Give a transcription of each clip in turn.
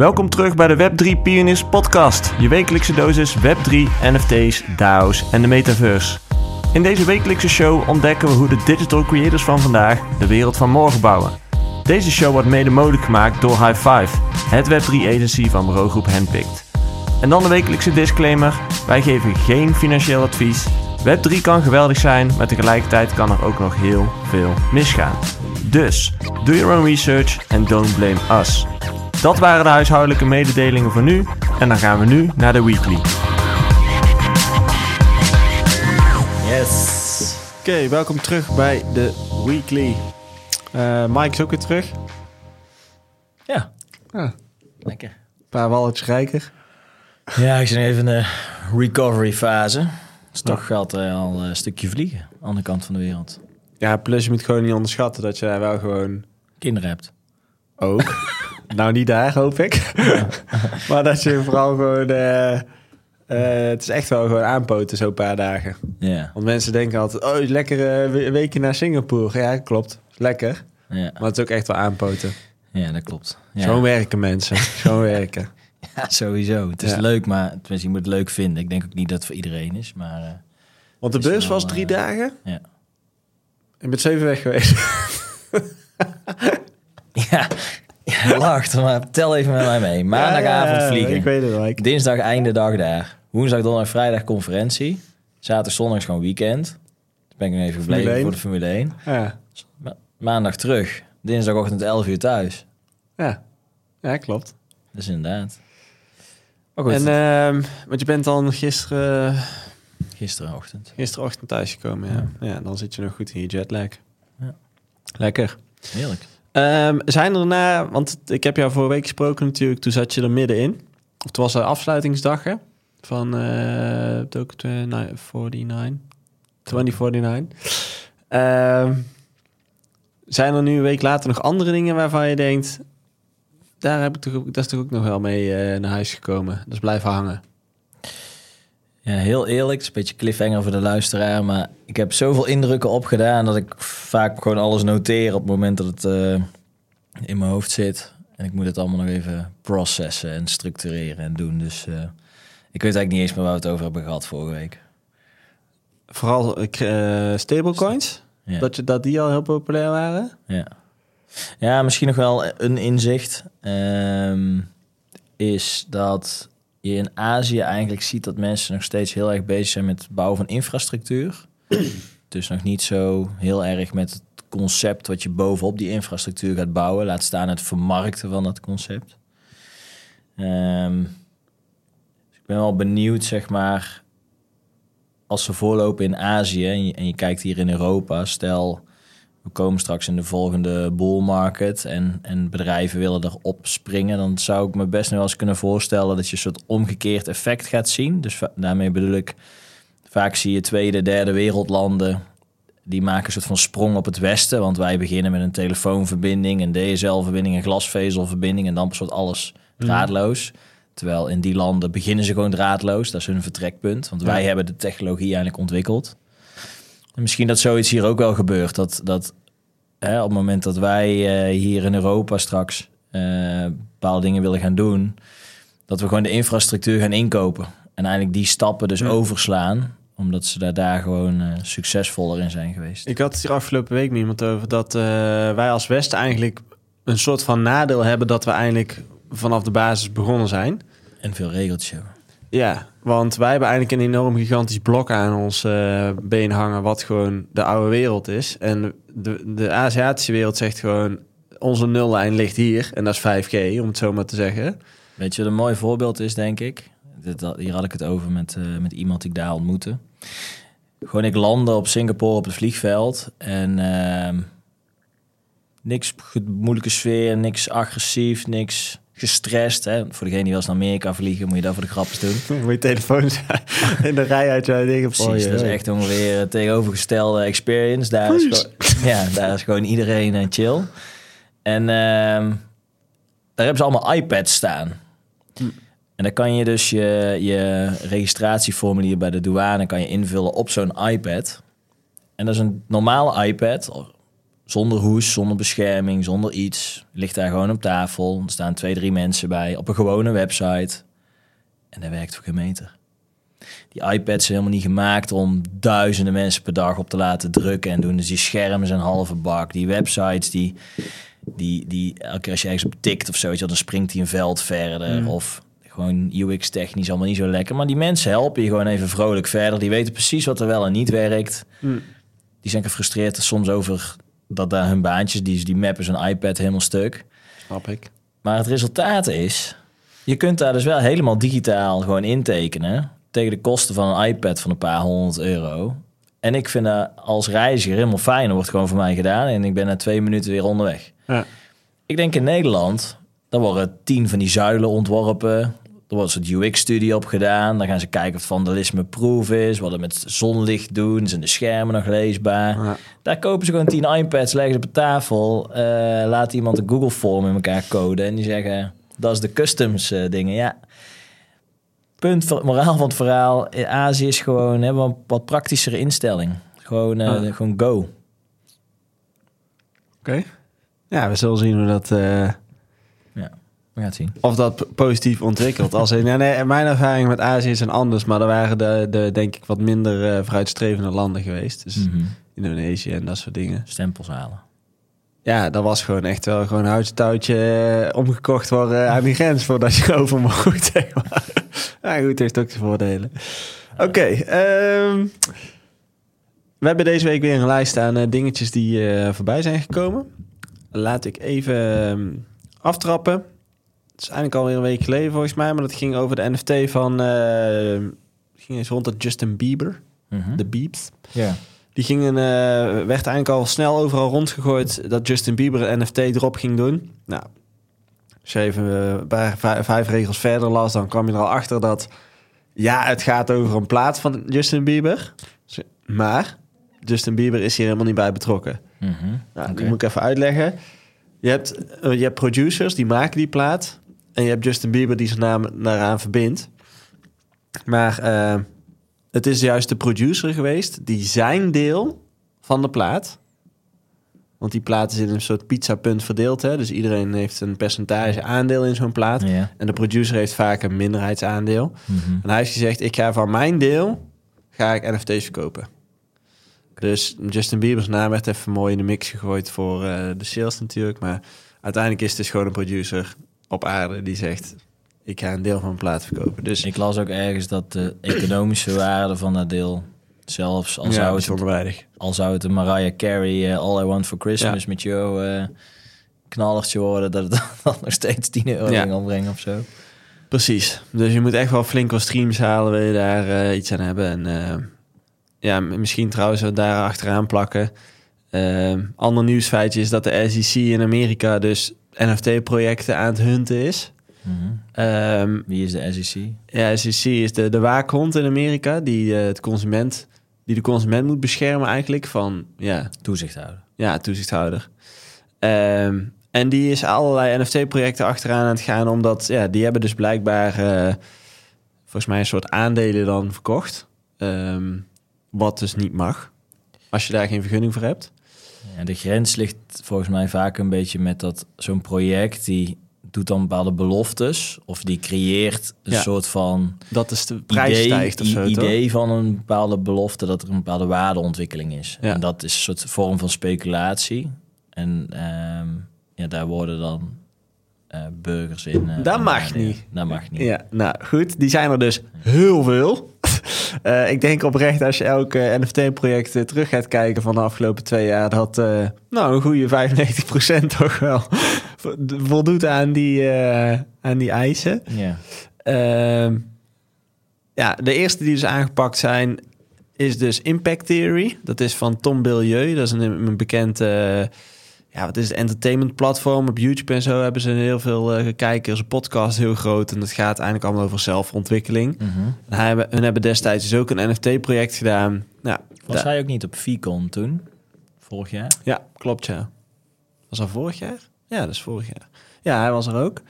Welkom terug bij de Web3 Pioneers podcast, je wekelijkse dosis Web3, NFT's, DAO's en de metaverse. In deze wekelijkse show ontdekken we hoe de digital creators van vandaag de wereld van morgen bouwen. Deze show wordt mede mogelijk gemaakt door High Five, het Web3 agency van bureaugroep Handpicked. En dan de wekelijkse disclaimer, wij geven geen financieel advies. Web3 kan geweldig zijn, maar tegelijkertijd kan er ook nog heel veel misgaan. Dus, do your own research and don't blame us. Dat waren de huishoudelijke mededelingen voor nu. En dan gaan we nu naar de weekly. Yes. Oké, welkom terug bij de weekly. Uh, Mike is ook weer terug. Ja. Ah, Lekker. een paar walletjes rijker. Ja, ik zit even in de recovery fase. Dus toch gaat er al een stukje vliegen. Andere kant van de wereld. Ja, plus je moet gewoon niet onderschatten dat je wel gewoon Kinderen hebt. ook. nou, niet daar, hoop ik. maar dat je vooral gewoon. eh, eh, het is echt wel gewoon aanpoten, zo'n paar dagen. Ja. Want mensen denken altijd: oh, lekker eh, we- weekje naar Singapore. Ja, klopt. Lekker. Maar het is ook echt wel aanpoten. ja, dat klopt. Ja. Gewoon werken, mensen. Gewoon werken. ja, sowieso. Het is Ja. leuk, maar tenminste, je moet het leuk vinden. Ik denk ook niet dat het voor iedereen is, maar... Want de beurs was drie dagen. ja. Ik ben zeven weg geweest. ja, lacht, maar tel even met mij mee. Maandagavond Ja, vliegen. Ik weet het wel. Ik- Dinsdag einde dag daar. Woensdag, donderdag, vrijdag conferentie. Zaterdag, zondag is gewoon weekend. Dus ben ik nog even gebleven 1. voor de Formule 1. Ja. Ma- maandag terug. Dinsdagochtend 11 uur thuis. Ja. ja, klopt. Dus inderdaad. Maar goed, En, ehm, want je bent dan gisteren, gisterenochtend. gisterochtend thuisgekomen. Ja. Ja. dan zit je nog goed in je jetlag. Ja. Lekker. Heerlijk. Ehm, zijn er daarna, want ik heb jou vorige week gesproken natuurlijk, toen zat je er middenin. Of het was de afsluitingsdag van eh Token 2049. 2049. Ehm, zijn er nu een week later nog andere dingen waarvan je denkt, daar heb ik toch, dat is toch ook nog wel mee eh, naar huis gekomen. Dat is blijven hangen. Ja, heel eerlijk. Het is een beetje cliffhanger voor de luisteraar. Maar ik heb zoveel indrukken opgedaan dat ik vaak gewoon alles noteer op het moment dat het eh, in mijn hoofd zit. En ik moet het allemaal nog even processen en structureren en doen. Dus eh, ik weet eigenlijk niet eens meer waar we het over hebben gehad vorige week. Vooral eh, stablecoins, Ja. dat, je, dat die al heel populair waren. Ja. ja, misschien nog wel een inzicht ehm, is dat je in Azië eigenlijk ziet dat mensen nog steeds heel erg bezig zijn met het bouwen van infrastructuur. dus nog niet zo heel erg met het concept wat je bovenop die infrastructuur gaat bouwen. Laat staan het vermarkten van dat concept. Ehm, dus ik ben wel benieuwd, zeg maar, als ze voorlopen in Azië en je, en je kijkt hier in Europa, stel we komen straks in de volgende bull market en, en bedrijven willen erop springen, dan zou ik me best nog wel eens kunnen voorstellen dat je een soort omgekeerd effect gaat zien. Dus daarmee bedoel ik, vaak zie je tweede, derde wereldlanden, die maken een soort van sprong op het westen, want wij beginnen met een telefoonverbinding, een DSL-verbinding, een glasvezelverbinding en dan pas wordt alles draadloos. Terwijl in die landen beginnen ze gewoon draadloos, dat is hun vertrekpunt, want wij Ja. hebben de technologie eigenlijk ontwikkeld. En misschien dat zoiets hier ook wel gebeurt. Dat, dat hè, op het moment dat wij eh, hier in Europa straks eh, bepaalde dingen willen gaan doen, dat we gewoon de infrastructuur gaan inkopen. En eigenlijk die stappen dus Ja. overslaan, omdat ze daar, daar gewoon eh, succesvoller in zijn geweest. Ik had het hier afgelopen week met iemand over dat wij als Westen eigenlijk een soort van nadeel hebben dat we eigenlijk vanaf de basis begonnen zijn. En veel regeltjes hebben. Ja, want wij hebben eigenlijk een enorm gigantisch blok aan ons eh, been hangen, wat gewoon de oude wereld is. En de, de Aziatische wereld zegt gewoon, onze nullijn ligt hier en dat is 5G, om het zo maar te zeggen. Weet je wat een mooi voorbeeld is, denk ik? Hier had ik het over met, eh, met iemand die ik daar ontmoette. Gewoon, ik landde op Singapore op het vliegveld en ehm, niks moeilijke sfeer, niks agressief, niks gestrest. Hè? Voor degene die wel eens naar Amerika vliegen, moet je dat voor de grapjes doen. Moet je telefoon in de rij uit jouw dingen Precies, dat is echt ongeveer het tegenovergestelde experience. Daar is, gewoon, ja, daar is gewoon iedereen eh, chill. En ehm, daar hebben ze allemaal iPads staan. En dan kan je dus je, je registratieformulier bij de douane kan je invullen op zo'n iPad. En dat is een normale iPad, Zonder hoes, zonder bescherming, zonder iets. Ligt daar gewoon op tafel. Er staan twee, drie mensen bij op een gewone website. En dat werkt voor geen meter. Die iPads zijn helemaal niet gemaakt om duizenden mensen per dag op te laten drukken en doen. Dus die schermen zijn halve bak. Die websites, die, die, die elke keer als je ergens op tikt of zo, dan springt hij een veld verder. Mm. Of gewoon UX-technisch allemaal niet zo lekker. Maar die mensen helpen je gewoon even vrolijk verder. Die weten precies wat er wel en niet werkt. Mm. Die zijn gefrustreerd soms over dat daar hun baantjes, die, die mappen zo'n iPad helemaal stuk. Snap ik. Maar het resultaat is, je kunt daar dus wel helemaal digitaal gewoon intekenen. Tegen de kosten van een iPad van een paar honderd euro. En ik vind dat als reiziger helemaal fijn. Dat wordt gewoon voor mij gedaan. En ik ben na twee minuten weer onderweg. Ja. Ik denk in Nederland, dan worden tien van die zuilen ontworpen. Er wordt een soort UX-studie op gedaan. Dan gaan ze kijken of het vandalisme-proof is. Wat het met zonlicht doen. Zijn de schermen nog leesbaar? Ja. Daar kopen ze gewoon tien iPads, leggen ze op de tafel. eh laat iemand een Google-form in elkaar coden. En die zeggen, dat is de customs eh, dingen. Ja. Punt, van- moraal van het verhaal. In Azië is gewoon hebben we een wat praktischere instelling. Gewoon, eh, Ah. gewoon go. Oké. Ja, we zullen zien hoe dat, We gaan het zien. of dat positief ontwikkelt. Als in, nee, mijn ervaring met Azië zijn anders, maar er waren de, de denk ik wat minder eh, vooruitstrevende landen geweest. Dus Mhm. Indonesië en dat soort dingen. Stempels halen. Ja, dat was gewoon echt wel gewoon een houtje touwtje eh, omgekocht worden aan die grens voordat je over mocht. Zeg maar. Ja, goed, heeft ook zijn voordelen. Oké, ehm, we hebben deze week weer een lijst aan eh, dingetjes die eh, voorbij zijn gekomen. Laat ik even ehm, aftrappen. Het is eigenlijk alweer een week geleden volgens mij, maar dat ging over de NFT van... eh, ging eens rond het Justin Bieber, Mhm. de Beeps. Ja. Die gingen, eh, werd eigenlijk al snel overal rondgegooid dat Justin Bieber een NFT-drop ging doen. Nou, als je even eh, paar, vijf, vijf regels verder las, dan kwam je er al achter dat... Ja, het gaat over een plaat van Justin Bieber. Maar Justin Bieber is hier helemaal niet bij betrokken. Mhm. Nou, moet ik even uitleggen. Je hebt, je hebt producers, die maken die plaat. En je hebt Justin Bieber die zijn naam daaraan verbindt. Maar eh, het is juist de producer geweest die zijn deel van de plaat... Want die plaat is in een soort pizzapunt verdeeld. Hè? Dus iedereen heeft een percentage aandeel in zo'n plaat. Ja. En de producer heeft vaak een minderheidsaandeel. Mhm. En hij heeft gezegd, ik ga van mijn deel ga ik NFT's verkopen. Dus Justin Bieber's naam werd even mooi in de mix gegooid voor eh, de sales natuurlijk. Maar uiteindelijk is het dus gewoon een producer op aarde die zegt... ik ga een deel van mijn plaat verkopen. Dus Ik las ook ergens dat de economische waarde van dat deel... zelfs al, ja, zou, het, weinig. al zou het een Mariah Carey... eh, All I Want For Christmas met jou... eh knallertje worden... dat het dan nog steeds 10 euro Ja. ging opbrengen of zo. Precies. Dus je moet echt wel flink wat streams halen, wil je daar eh, iets aan hebben. En ja, misschien trouwens wat daar achteraan plakken. Ander nieuwsfeitje is dat de SEC in Amerika dus NFT-projecten aan het hunten is. Mhm. Ehm, Wie is de SEC? ja, SEC is de, de waakhond in Amerika die, eh, het consument, die de consument moet beschermen eigenlijk van ja, Toezichthouder. ja, toezichthouder. Ehm, en die is allerlei NFT-projecten achteraan aan het gaan, omdat ja, die hebben dus blijkbaar eh, volgens mij een soort aandelen dan verkocht. Ehm, wat dus niet mag, als je daar geen vergunning voor hebt. Ja, de grens ligt volgens mij vaak een beetje met dat zo'n project... die doet dan bepaalde beloftes... of die creëert een Ja. soort van... Dat is de prijs idee, stijgt of zo, i- toch? idee van een bepaalde belofte dat er een bepaalde waardeontwikkeling is. Ja. En dat is een soort vorm van speculatie. En ehm, ja, daar worden dan eh, burgers in. eh, Dat mag niet. Dat mag niet. Ja, nou goed, die zijn er dus heel veel. Eh, ik denk oprecht als je elk NFT-project terug gaat kijken van de afgelopen twee jaar, dat nou een goede 95% toch wel vo- voldoet aan die, aan die eisen. Ja. Ehm, ja, de eerste die dus aangepakt zijn is dus Impact Theory. Dat is van Tom Billieu. Dat is een, een bekend, ja, wat is het, entertainment platform. Op YouTube en zo hebben ze heel veel eh kijkers. Een podcast heel groot. En dat gaat eigenlijk allemaal over zelfontwikkeling. Mhm. En hij hebben, hun hebben destijds dus ook een NFT-project gedaan. Nou, Was hij ook niet op Vicon toen? Vorig jaar? Ja, klopt ja. Was dat vorig jaar? Ja, dat is vorig jaar. Ja, hij was er ook.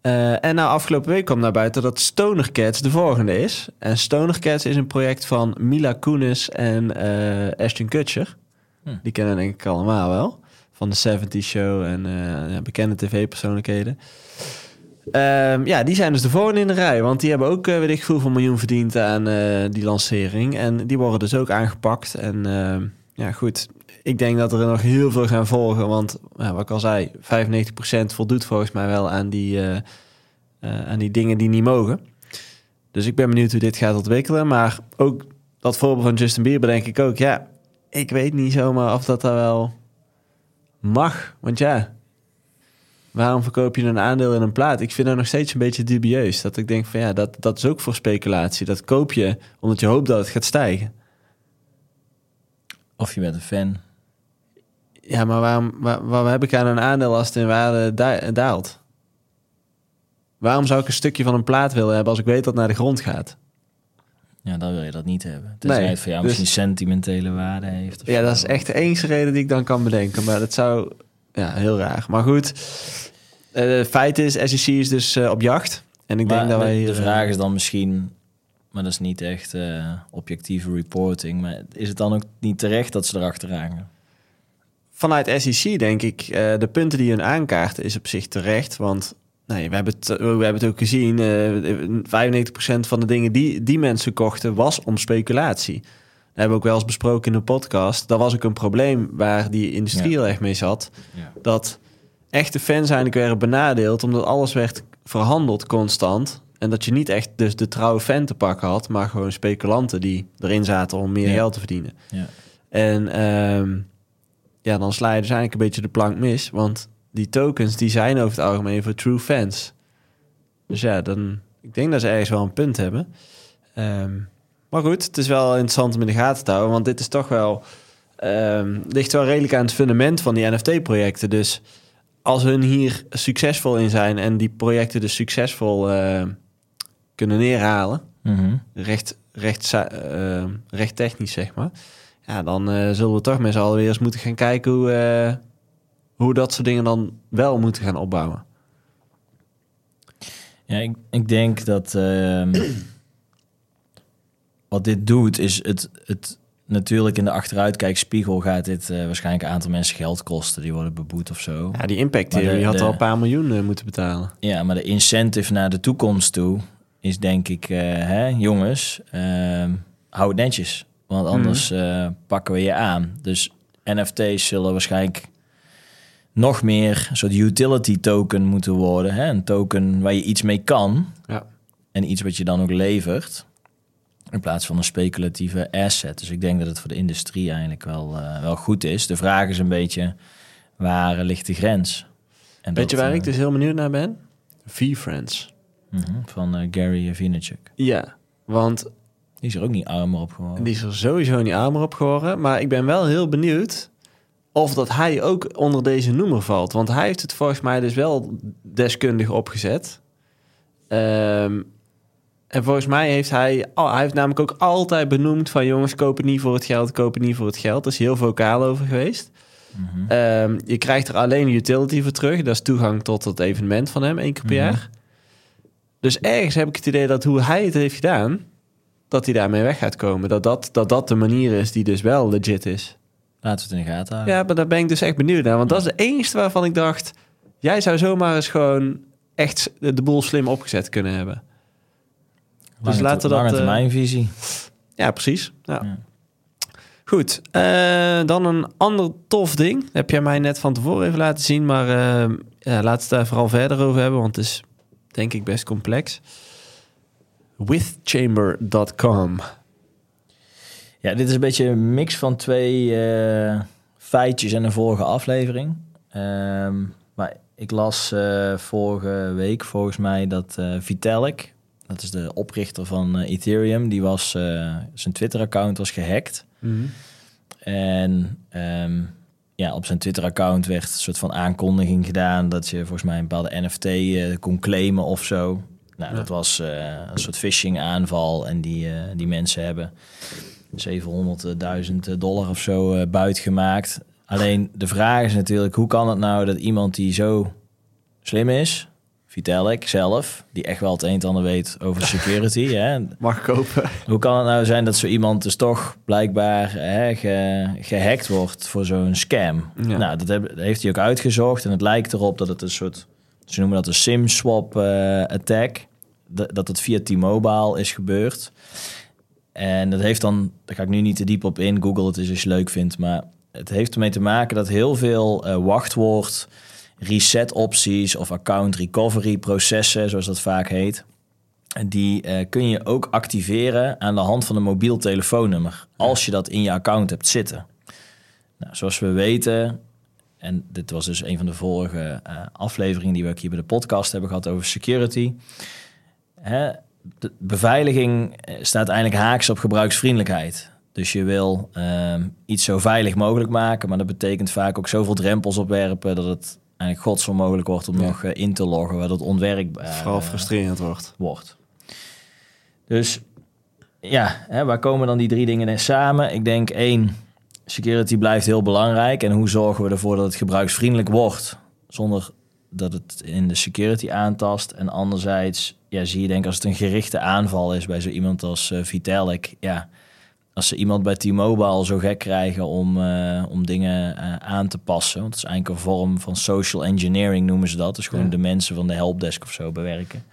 Eh, en nou, afgelopen week kwam naar buiten dat Stoner Cats de volgende is. En Stoner Cats is een project van Mila Kunis en eh Ashton Kutcher. Hm. Die kennen denk ik allemaal wel. Van de 70 Show en eh, bekende tv-persoonlijkheden. Ehm, ja, die zijn dus de volgende in de rij. Want die hebben ook, uh, weet ik veel, van miljoen verdiend aan uh, die lancering. En die worden dus ook aangepakt. En uh, ja, goed. Ik denk dat er nog heel veel gaan volgen. Want, wat ik al zei, 95% voldoet volgens mij wel aan die, aan die dingen die niet mogen. Dus ik ben benieuwd hoe dit gaat ontwikkelen. Maar ook dat voorbeeld van Justin Bieber denk ik ook. Ja, ik weet niet zomaar of dat daar wel mag. Want ja, waarom verkoop je een aandeel in een plaat? Ik vind dat nog steeds een beetje dubieus. Dat ik denk van ja, dat, dat is ook voor speculatie. Dat koop je omdat je hoopt dat het gaat stijgen. Of je bent een fan. Ja, maar waarom, waar, waar heb ik aan een aandeel als het in waarde daalt? Waarom zou ik een stukje van een plaat willen hebben als ik weet dat het naar de grond gaat? Ja, dan wil je dat niet hebben. Tenzij nee, het voor jou dus, misschien sentimentele waarde heeft. Ja, dat is echt de enige reden die ik dan kan bedenken. Maar dat zou... Ja, heel raar. Maar goed, uh, feit is, SEC is dus uh, op jacht. En ik maar denk dat wij... De vraag is dan misschien... Maar dat is niet echt uh, objectieve reporting. Maar is het dan ook niet terecht dat ze erachteraan gaan? Vanuit SEC denk ik, de punten die hun aankaarten is op zich terecht. Want Nee, we hebben het, we hebben het ook gezien. Uh, 95% van de dingen die, die mensen kochten was om speculatie. Dat hebben we ook wel eens besproken in de podcast. Dat was ook een probleem waar die industrie ja. heel erg mee zat. Ja. Dat echte fans eigenlijk werden benadeeld omdat alles werd verhandeld constant. En dat je niet echt dus de trouwe fan te pakken had, maar gewoon speculanten die erin zaten om meer ja. geld te verdienen. Ja. En um, ja, dan sla je dus eigenlijk een beetje de plank mis. Want die tokens die zijn over het algemeen voor true fans. Dus ja, dan, ik denk dat ze ergens wel een punt hebben. Um, maar goed, het is wel interessant om in de gaten te houden, want dit is toch wel um, ligt wel redelijk aan het fundament van die NFT-projecten. Dus als hun hier succesvol in zijn en die projecten dus succesvol uh, kunnen neerhalen, mm -hmm. recht, recht, uh, recht technisch zeg maar, ja, dan uh, zullen we toch met z'n allen weer eens moeten gaan kijken hoe hoe dat soort dingen dan wel moeten gaan opbouwen. Ja, ik, ik denk dat uh, wat dit doet, is het, het natuurlijk in de achteruitkijkspiegel gaat dit uh, waarschijnlijk een aantal mensen geld kosten. Die worden beboet of zo. Ja, die impact die had al een paar miljoen uh, moeten betalen. Ja, maar de incentive naar de toekomst toe is denk ik, uh, hè, jongens, ehm, hou het netjes. Want anders mm. pakken we je aan. Dus NFT's zullen waarschijnlijk nog meer een soort utility token moeten worden. Hè? Een token waar je iets mee kan. Ja. En iets wat je dan ook levert. In plaats van een speculatieve asset. Dus ik denk dat het voor de industrie eigenlijk wel, uh, wel goed is. De vraag is een beetje, waar ligt de grens? En Weet je waar ik eh, dus heel benieuwd naar ben? V-Friends. -hmm, van uh, Gary Vaynerchuk. Ja, want... Die is er ook niet armer op geworden. Die is er sowieso niet armer op geworden. Maar ik ben wel heel benieuwd of dat hij ook onder deze noemer valt. Want hij heeft het volgens mij dus wel deskundig opgezet. Um, en volgens mij heeft hij... Oh, hij heeft namelijk ook altijd benoemd van... jongens, koop het niet voor het geld, koop het niet voor het geld. Daar is heel vocaal over geweest. Mm um, je krijgt er alleen utility voor terug. Dat is toegang tot het evenement van hem, één keer per mm -hmm. jaar. Dus ergens heb ik het idee dat hoe hij het heeft gedaan... dat hij daarmee weg gaat komen. Dat dat, dat, dat de manier is die dus wel legit is. Laten we het in de gaten houden. Ja, maar daar ben ik dus echt benieuwd naar. Want dat is de enige waarvan ik dacht... jij zou zomaar eens gewoon echt de boel slim opgezet kunnen hebben. Lange dus laten we dat... Lange mijn visie. Ja, precies. Ja. ja. Goed, uh, dan een ander tof ding. Dat heb jij mij net van tevoren even laten zien. Maar uh, ja, laten we het daar vooral verder over hebben. Want het is denk ik best complex. Withchamber.com. Ja, dit is een beetje een mix van twee uh, feitjes en een vorige aflevering. Um, maar ik las uh, vorige week volgens mij dat uh, Vitalik, dat is de oprichter van Ethereum, die was, zijn Twitter-account was gehackt. Mm -hmm. En um, ja, op zijn Twitter-account werd een soort van aankondiging gedaan dat je volgens mij een bepaalde NFT kon claimen of zo. Nou, ja. dat was een soort phishing aanval en die, die mensen hebben 700.000 dollar of zo uh, buit gemaakt. Alleen de vraag is natuurlijk, hoe kan het nou dat iemand die zo slim is, Vitalik zelf, die echt wel het een en ander weet over security. hè. Mag kopen. Hoe kan het nou zijn dat zo iemand dus toch blijkbaar hè, ge- gehackt wordt voor zo'n scam? Ja. Nou, dat, heb- dat heeft hij ook uitgezocht en het lijkt erop dat het een soort, ze noemen dat een SIM-swap eh, attack, dat, dat het via T-Mobile is gebeurd. En dat heeft dan, daar ga ik nu niet te diep op in, Google het is als je leuk vindt, maar het heeft ermee te maken dat heel veel eh, wachtwoord reset opties of account recovery processen, zoals dat vaak heet, die eh, kun je ook activeren aan de hand van een mobiel telefoonnummer, als je dat in je account hebt zitten. Nou, zoals we weten, en dit was dus een van de vorige eh, afleveringen die we ook hier bij de podcast hebben gehad over security. Hè, de beveiliging eh, staat eigenlijk haaks op gebruiksvriendelijkheid. Dus je wil ehm, iets zo veilig mogelijk maken, maar dat betekent vaak ook zoveel drempels opwerpen dat het eigenlijk godsonmogelijk wordt om Ja. nog eh, in te loggen, waardoor het onwerkbaar Vooral eh, frustrerend wordt. wordt. Dus ja, hè, waar komen dan die drie dingen in samen? Ik denk één, security blijft heel belangrijk. En hoe zorgen we ervoor dat het gebruiksvriendelijk wordt, zonder dat het in de security aantast. En anderzijds, ja, zie je denk ik als het een gerichte aanval is bij zo iemand als Vitalik, ja, als ze iemand bij T-Mobile zo gek krijgen om, eh, om dingen eh, aan te passen. Want het is eigenlijk een vorm van social engineering noemen ze dat. Dus gewoon Ja. de mensen van de helpdesk of zo bewerken.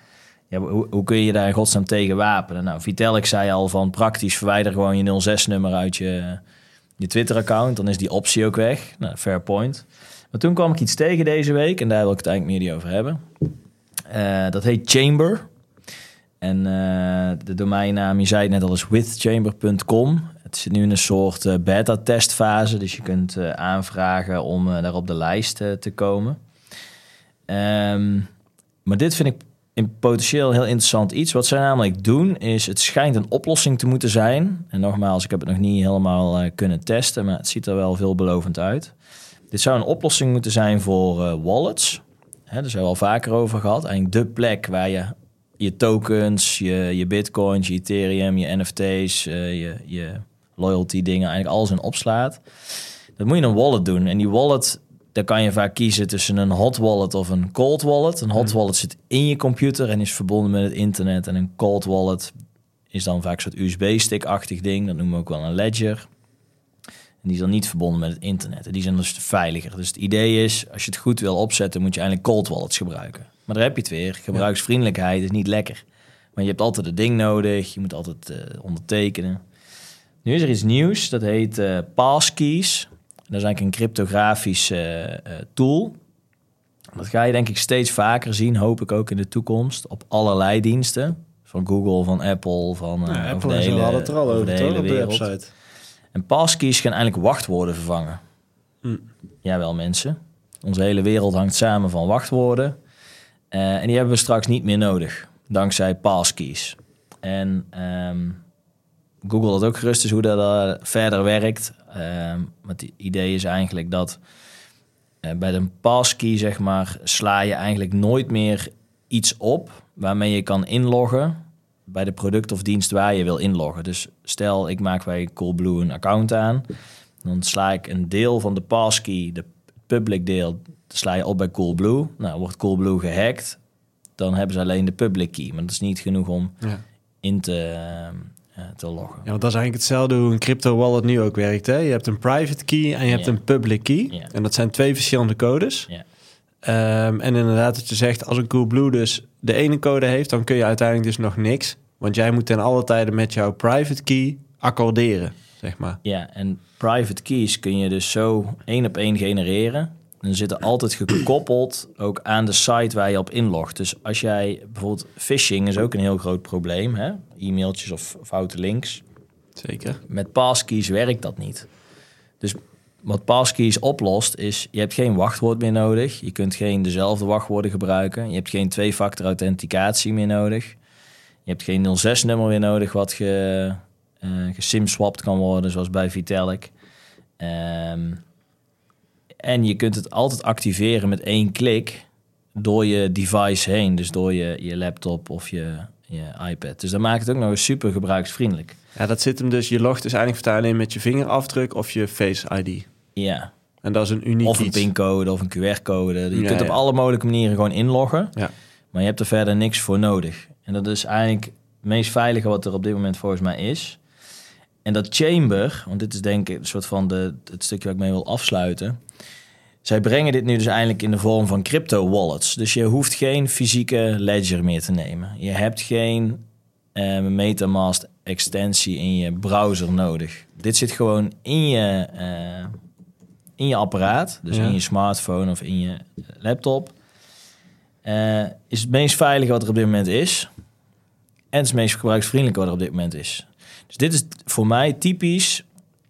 Ja, hoe, hoe kun je daar in godsnaam tegen wapenen? Nou, Vitalik zei al van praktisch verwijder gewoon je 06-nummer uit je, je Twitter-account. Dan is die optie ook weg. Nou, fair point. Maar toen kwam ik iets tegen deze week en daar wil ik het eigenlijk meer over hebben. Eh, dat heet Chamber. En eh, de domeinnaam, je zei het net al, is withchamber.com. Het zit nu in een soort eh, beta-testfase, dus je kunt aanvragen om daar op de lijst te komen. Ehm, maar dit vind ik in potentieel heel interessant iets. Wat zij namelijk doen, is het schijnt een oplossing te moeten zijn. En nogmaals, ik heb het nog niet helemaal kunnen testen, maar het ziet er wel veelbelovend uit. Dit zou een oplossing moeten zijn voor eh, wallets. Hè, daar hebben we al vaker over gehad. Eigenlijk de plek waar je je tokens, je, je bitcoins, je Ethereum, je NFT's, eh, je, je loyalty dingen, eigenlijk alles in opslaat. Dat moet je in een wallet doen. En die wallet, daar kan je vaak kiezen tussen een hot wallet of een cold wallet. Een hot wallet zit in je computer en is verbonden met het internet. En een cold wallet is dan vaak een soort USB-stick-achtig ding. Dat noemen we ook wel een ledger. En die is dan niet verbonden met het internet. En die zijn dus veiliger. Dus het idee is, als je het goed wil opzetten, moet je eigenlijk cold wallets gebruiken. Maar daar heb je het weer. Gebruiksvriendelijkheid is niet lekker. Maar je hebt altijd het ding nodig. Je moet altijd eh, ondertekenen. Nu is er iets nieuws. Dat heet eh passkeys. Dat is eigenlijk een cryptografische eh, tool. Dat ga je denk ik steeds vaker zien, hoop ik ook in de toekomst, op allerlei diensten. Van Google, van Apple, van Ja, Apple de hele, hadden het er al over over, de hele Op de website. En passkeys gaan eigenlijk wachtwoorden vervangen. Hm. Jawel, mensen. Onze hele wereld hangt samen van wachtwoorden. Eh, en die hebben we straks niet meer nodig, dankzij passkeys. En ehm, Google dat ook gerust is hoe dat eh, verder werkt. Maar het idee is eigenlijk dat eh, bij een passkey, zeg maar, sla je eigenlijk nooit meer iets op waarmee je kan inloggen bij de product of dienst waar je wil inloggen. Dus stel, ik maak bij Coolblue een account aan. Dan sla ik een deel van de passkey, de public deel, sla je op bij Coolblue. Nou, wordt Coolblue gehackt, dan hebben ze alleen de public key. Maar dat is niet genoeg om Ja. in te, eh, te loggen. ja, want dat is eigenlijk hetzelfde hoe een crypto wallet nu ook werkt. Hè? Je hebt een private key en je hebt Ja. een public key. Ja. En dat zijn twee verschillende codes. Ja. Ehm, en inderdaad, wat je zegt, als een Coolblue dus de ene code heeft, dan kun je uiteindelijk dus nog niks. Want jij moet ten alle tijden met jouw private key accorderen, zeg maar. Ja, en private keys kun je dus zo één op één genereren. En zitten altijd gekoppeld ook aan de site waar je op inlogt. Dus als jij bijvoorbeeld phishing is ook een heel groot probleem, hè? E-mailtjes of foute links. Zeker. Met passkeys werkt dat niet. Dus wat passkeys oplost is, je hebt geen wachtwoord meer nodig. Je kunt geen dezelfde wachtwoorden gebruiken. Je hebt geen twee-factor authenticatie meer nodig. Je hebt geen 06-nummer meer nodig wat ge, eh gesimswapt kan worden, zoals bij Vitalik. Ehm, en je kunt het altijd activeren met één klik door je device heen. Dus door je, je laptop of je, je iPad. Dus dat maakt het ook nog eens super gebruiksvriendelijk. Ja, dat zit hem dus. Je logt dus eigenlijk vertalen in met je vingerafdruk of je Face ID. Ja, En dat is een uniek of een pincode of een QR-code. Je Ja, kunt op ja. alle mogelijke manieren gewoon inloggen. Ja. Maar je hebt er verder niks voor nodig. En dat is eigenlijk het meest veilige wat er op dit moment volgens mij is. En dat chamber, want dit is denk ik een soort van de, het stukje waar ik mee wil afsluiten. Zij brengen dit nu dus eindelijk in de vorm van crypto wallets. Dus je hoeft geen fysieke ledger meer te nemen. Je hebt geen eh, MetaMask extensie in je browser nodig. Dit zit gewoon in je, eh, in je apparaat, dus Ja. in je smartphone of in je laptop. Eh, is het meest veilige wat er op dit moment is. En het is meest gebruiksvriendelijke wat er op dit moment is. Dus dit is voor mij typisch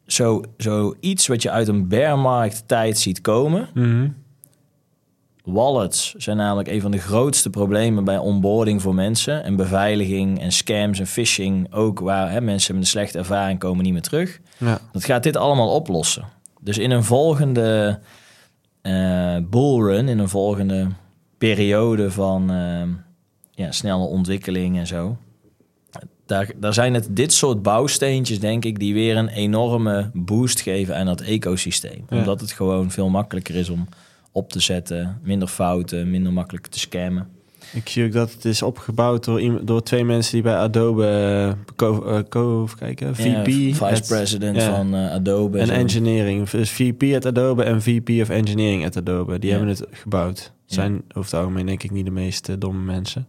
zo, zo iets wat je uit een bearmarkt tijd ziet komen. Mhm. Wallets zijn namelijk een van de grootste problemen bij onboarding voor mensen. En beveiliging en scams en phishing ook, waar hè, mensen met een slechte ervaring komen niet meer terug. Ja. Dat gaat dit allemaal oplossen. Dus in een volgende eh bullrun, in een volgende periode van eh, ja, snelle ontwikkeling en zo. Daar, daar zijn het dit soort bouwsteentjes, denk ik, die weer een enorme boost geven aan dat ecosysteem. Ja. Omdat het gewoon veel makkelijker is om op te zetten, minder fouten, minder makkelijk te scammen. Ik zie ook dat het is opgebouwd door, door twee mensen die bij Adobe co, co- kijken, VP, Ja, vice at- president ja. van eh, Adobe. en engineering. Dus VP at Adobe en VP of Engineering at Adobe. Die Ja. hebben het gebouwd. Ja. Zijn over het algemeen denk ik niet de meest eh, domme mensen.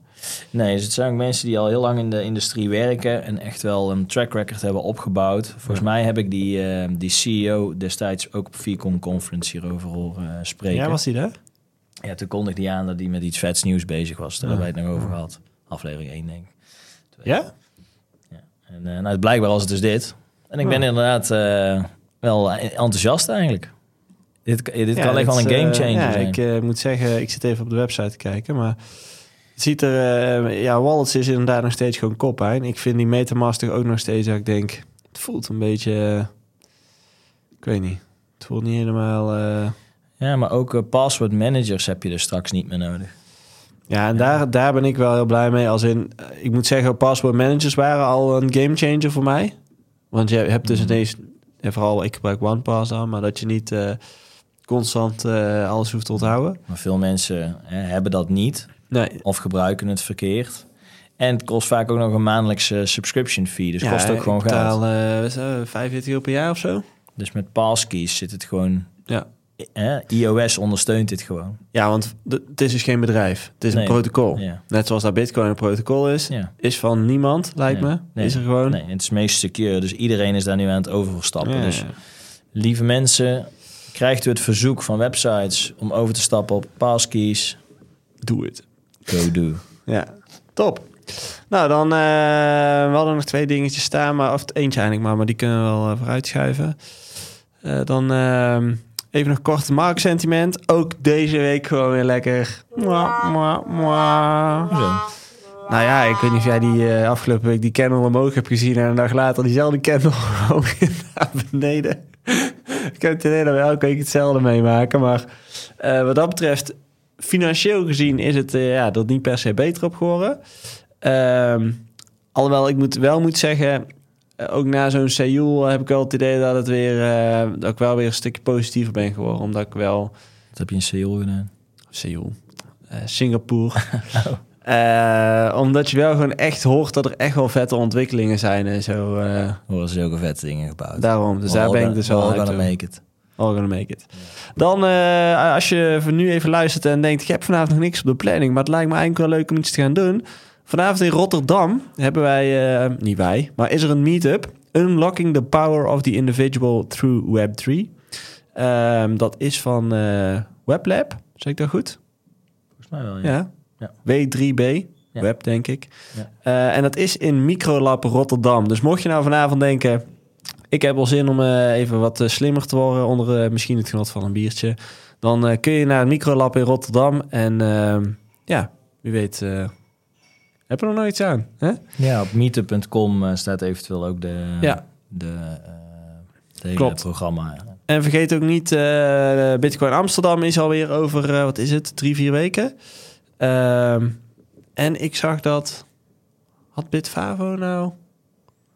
Nee, dus het zijn ook mensen die al heel lang in de industrie werken en echt wel een track record hebben opgebouwd. Volgens Ja. mij heb ik die, eh, die CEO destijds ook op Vicom Conference hierover horen eh, spreken. Ja, was die daar? Ja, toen kondigde hij aan dat hij met iets vets nieuws bezig was. Daar Ja. hebben wij het nog over gehad. Aflevering 1, denk ik. Twee. Ja? En nou, blijkbaar was het dus dit. En ik Ja. ben inderdaad eh, wel enthousiast eigenlijk. Dit, dit kan echt wel een game eh, changer ja, zijn. Ik eh, moet zeggen, ik zit even op de website te kijken, maar het ziet er, eh, ja, Wallets is inderdaad nog steeds gewoon koppijn. Ik vind die Metamask toch ook nog steeds dat ik denk, het voelt een beetje, ik weet niet, het voelt niet helemaal. Ja, maar ook password managers heb je er straks niet meer nodig. ja, en daar, daar ben ik wel heel blij mee. Als in, ik moet zeggen, password managers waren al een game changer voor mij. Want je hebt dus Mhm. ineens, en vooral ik gebruik OnePass dan, maar dat je niet constant eh, alles hoeft te onthouden. Maar veel mensen hè, hebben dat niet. Nee, of gebruiken het verkeerd. En het kost vaak ook nog een maandelijkse subscription fee. Dus kost ook gewoon betaal, geld. dat, 45 euro per jaar of zo. Dus met passkeys zit het gewoon... Ja. Hè, iOS ondersteunt dit gewoon. Ja, want het is dus geen bedrijf. Het is Nee. een protocol. Ja. Net zoals dat Bitcoin een protocol is. Ja. Is van niemand, lijkt Ja. me. Nee. Is er gewoon. Nee, het is meest secure. Dus iedereen is daar nu aan het overstappen. Ja, Dus ja. lieve mensen, krijgt u het verzoek van websites om over te stappen op passkeys? Doe het. Go do. Ja, top. Nou, dan eh we hadden nog twee dingetjes staan, maar of het eentje eigenlijk maar, maar die kunnen we wel eh, vooruit schuiven. Eh, dan ehm, even nog kort marktsentiment. Ook deze week gewoon weer lekker. Mwah, mwah, mwah. Zo. Nou ja, ik weet niet of jij die eh, afgelopen week die candle omhoog hebt gezien en een dag later diezelfde candle gewoon weer naar beneden. ik heb het idee dat we elke week hetzelfde meemaken, maar eh, wat dat betreft, financieel gezien is het eh, ja, er niet per se beter op geworden. Ehm, alhoewel ik moet, wel moet zeggen, eh, ook na zo'n Seoul heb ik wel het idee dat, het weer, dat ik wel weer een stukje positiever ben geworden, omdat ik wel Wat heb je in Seoul gedaan? Seoul. Singapore. Eh, omdat je wel gewoon echt hoort dat er echt wel vette ontwikkelingen zijn en zo. eh, Horen ze zulke vette dingen gebouwd. daarom. Dus daar ben ik dus All hyped gonna make it. All gonna make it. Dan, eh, als je voor nu even luistert en denkt... ik heb vanavond nog niks op de planning... maar het lijkt me eigenlijk wel leuk om iets te gaan doen. Vanavond in Rotterdam hebben wij... eh, niet wij, maar is er een meetup... Unlocking the Power of the Individual Through Web3. Ehm, dat is van eh, WebLab. Zeg ik dat goed? Volgens mij wel, ja. Ja. Ja. W3B. Ja. Web, denk ik. Eh, en dat is in Microlab Rotterdam. Dus mocht je nou vanavond denken... ik heb wel zin om eh, even wat eh, slimmer te worden... onder misschien het genot van een biertje... dan kun je naar het Microlab in Rotterdam. En ehm, ja, wie weet... heb er nog nooit iets aan? Hè? Ja, op meetup.com staat eventueel ook de, Ja. de, hele Klopt. programma. En vergeet ook niet... eh, Bitcoin Amsterdam is alweer over... wat is het? Drie, vier weken. Ehm, en ik zag dat... Had Bitfavo nou...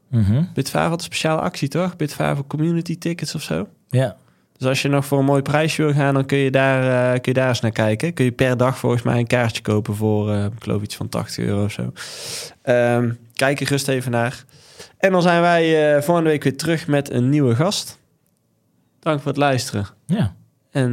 Mhm. Bitfavo had een speciale actie, toch? Bitfavo community tickets of zo. Ja, Dus als je nog voor een mooi prijsje wil gaan, dan kun je daar, eh, kun je daar eens naar kijken. Kun je per dag volgens mij een kaartje kopen voor, eh, ik geloof iets van 80 euro of zo. Ehm, kijk er rust even naar. En dan zijn wij eh, volgende week weer terug met een nieuwe gast. Dank voor het luisteren. Ja. En